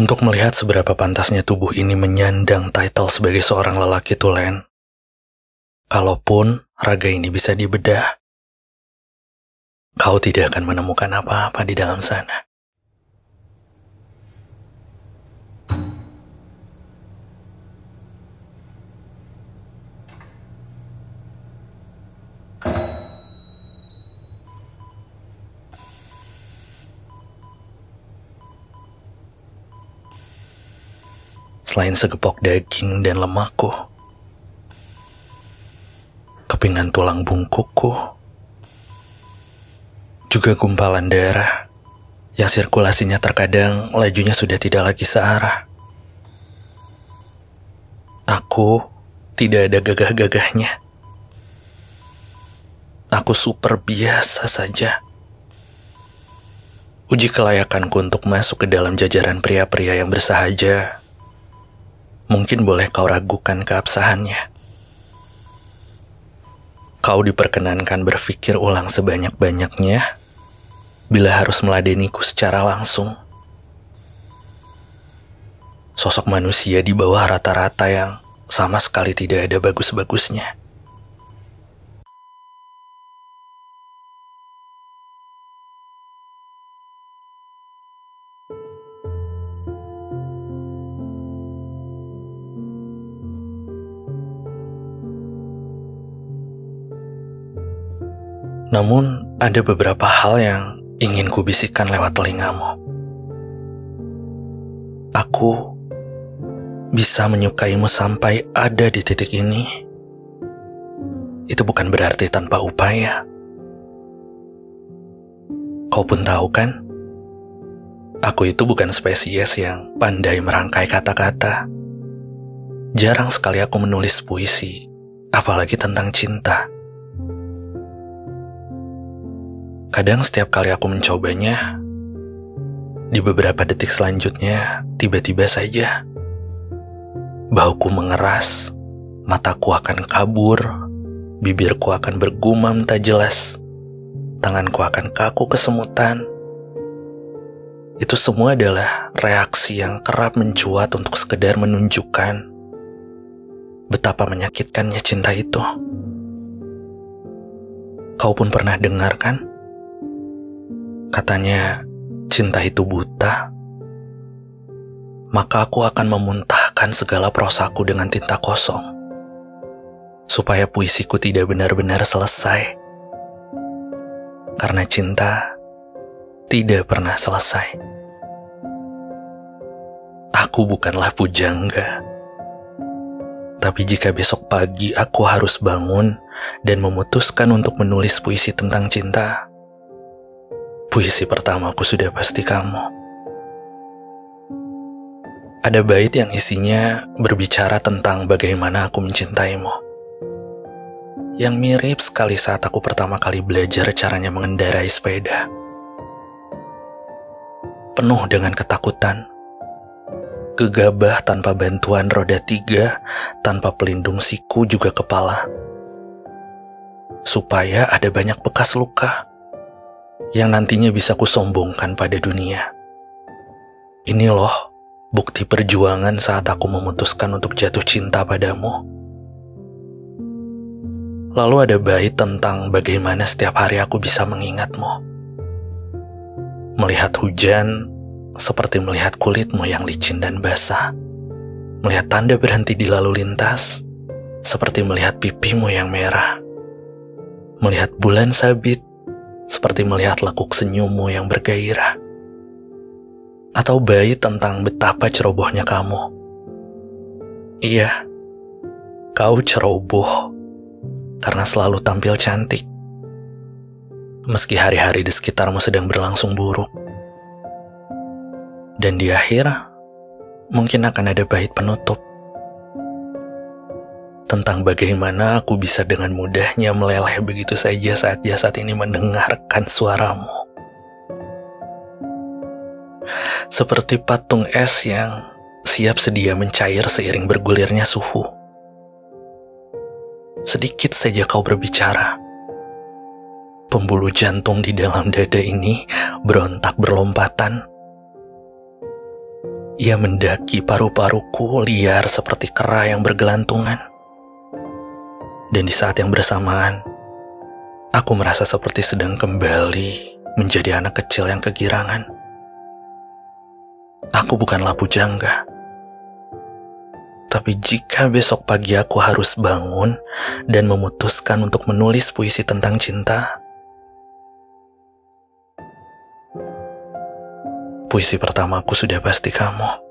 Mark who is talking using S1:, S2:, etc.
S1: Untuk melihat seberapa pantasnya tubuh ini menyandang title sebagai seorang lelaki tulen, kalaupun raga ini bisa dibedah, kau tidak akan menemukan apa-apa di dalam sana. Selain segepok daging dan lemakku, kepingan tulang bungkukku, juga gumpalan darah yang sirkulasinya terkadang lajunya sudah tidak lagi searah. Aku tidak ada gagah-gagahnya. Aku super biasa saja. Uji kelayakanku untuk masuk ke dalam jajaran pria-pria yang bersahaja mungkin boleh kau ragukan keabsahannya. Kau diperkenankan berpikir ulang sebanyak-banyaknya bila harus meladeniku secara langsung. Sosok manusia di bawah rata-rata yang sama sekali tidak ada bagus-bagusnya. Namun, ada beberapa hal yang ingin kubisikkan lewat telingamu. Aku bisa menyukaimu sampai ada di titik ini. Itu bukan berarti tanpa upaya. Kau pun tahu kan? Aku itu bukan spesies yang pandai merangkai kata-kata. Jarang sekali aku menulis puisi, apalagi tentang cinta. Kadang setiap kali aku mencobanya, di beberapa detik selanjutnya tiba-tiba saja bauku mengeras, mataku akan kabur, bibirku akan bergumam tak jelas, tanganku akan kaku kesemutan. Itu semua adalah reaksi yang kerap mencuat untuk sekedar menunjukkan betapa menyakitkannya cinta itu. Kau pun pernah dengar kan? Katanya, cinta itu buta. Maka aku akan memuntahkan segala prosaku dengan tinta kosong. Supaya puisiku tidak benar-benar selesai. Karena cinta tidak pernah selesai. Aku bukanlah pujangga. Tapi jika besok pagi aku harus bangun dan memutuskan untuk menulis puisi tentang cinta, Puisi pertamaku sudah pasti kamu. Ada bait yang isinya berbicara tentang bagaimana aku mencintaimu. Yang mirip sekali saat aku pertama kali belajar caranya mengendarai sepeda. Penuh dengan ketakutan. Gegabah tanpa bantuan roda tiga, tanpa pelindung siku juga kepala. Supaya ada banyak bekas luka yang nantinya bisa kusombongkan pada dunia. Ini loh bukti perjuangan saat aku memutuskan untuk jatuh cinta padamu. Lalu ada bait tentang bagaimana setiap hari aku bisa mengingatmu. Melihat hujan seperti melihat kulitmu yang licin dan basah. Melihat tanda berhenti di lalu lintas seperti melihat pipimu yang merah. Melihat bulan sabit seperti melihat lekuk senyummu yang bergairah. Atau bayi tentang betapa cerobohnya kamu. Iya, kau ceroboh karena selalu tampil cantik. Meski hari-hari di sekitarmu sedang berlangsung buruk. Dan di akhir, mungkin akan ada bait penutup tentang bagaimana aku bisa dengan mudahnya meleleh begitu saja saat jasad ini mendengarkan suaramu. Seperti patung es yang siap sedia mencair seiring bergulirnya suhu. Sedikit saja kau berbicara. Pembuluh jantung di dalam dada ini berontak berlompatan. Ia mendaki paru-paruku liar seperti kera yang bergelantungan. Dan di saat yang bersamaan, aku merasa seperti sedang kembali menjadi anak kecil yang kegirangan. Aku bukanlah pujangga. Tapi jika besok pagi aku harus bangun dan memutuskan untuk menulis puisi tentang cinta, puisi pertamaku sudah pasti kamu.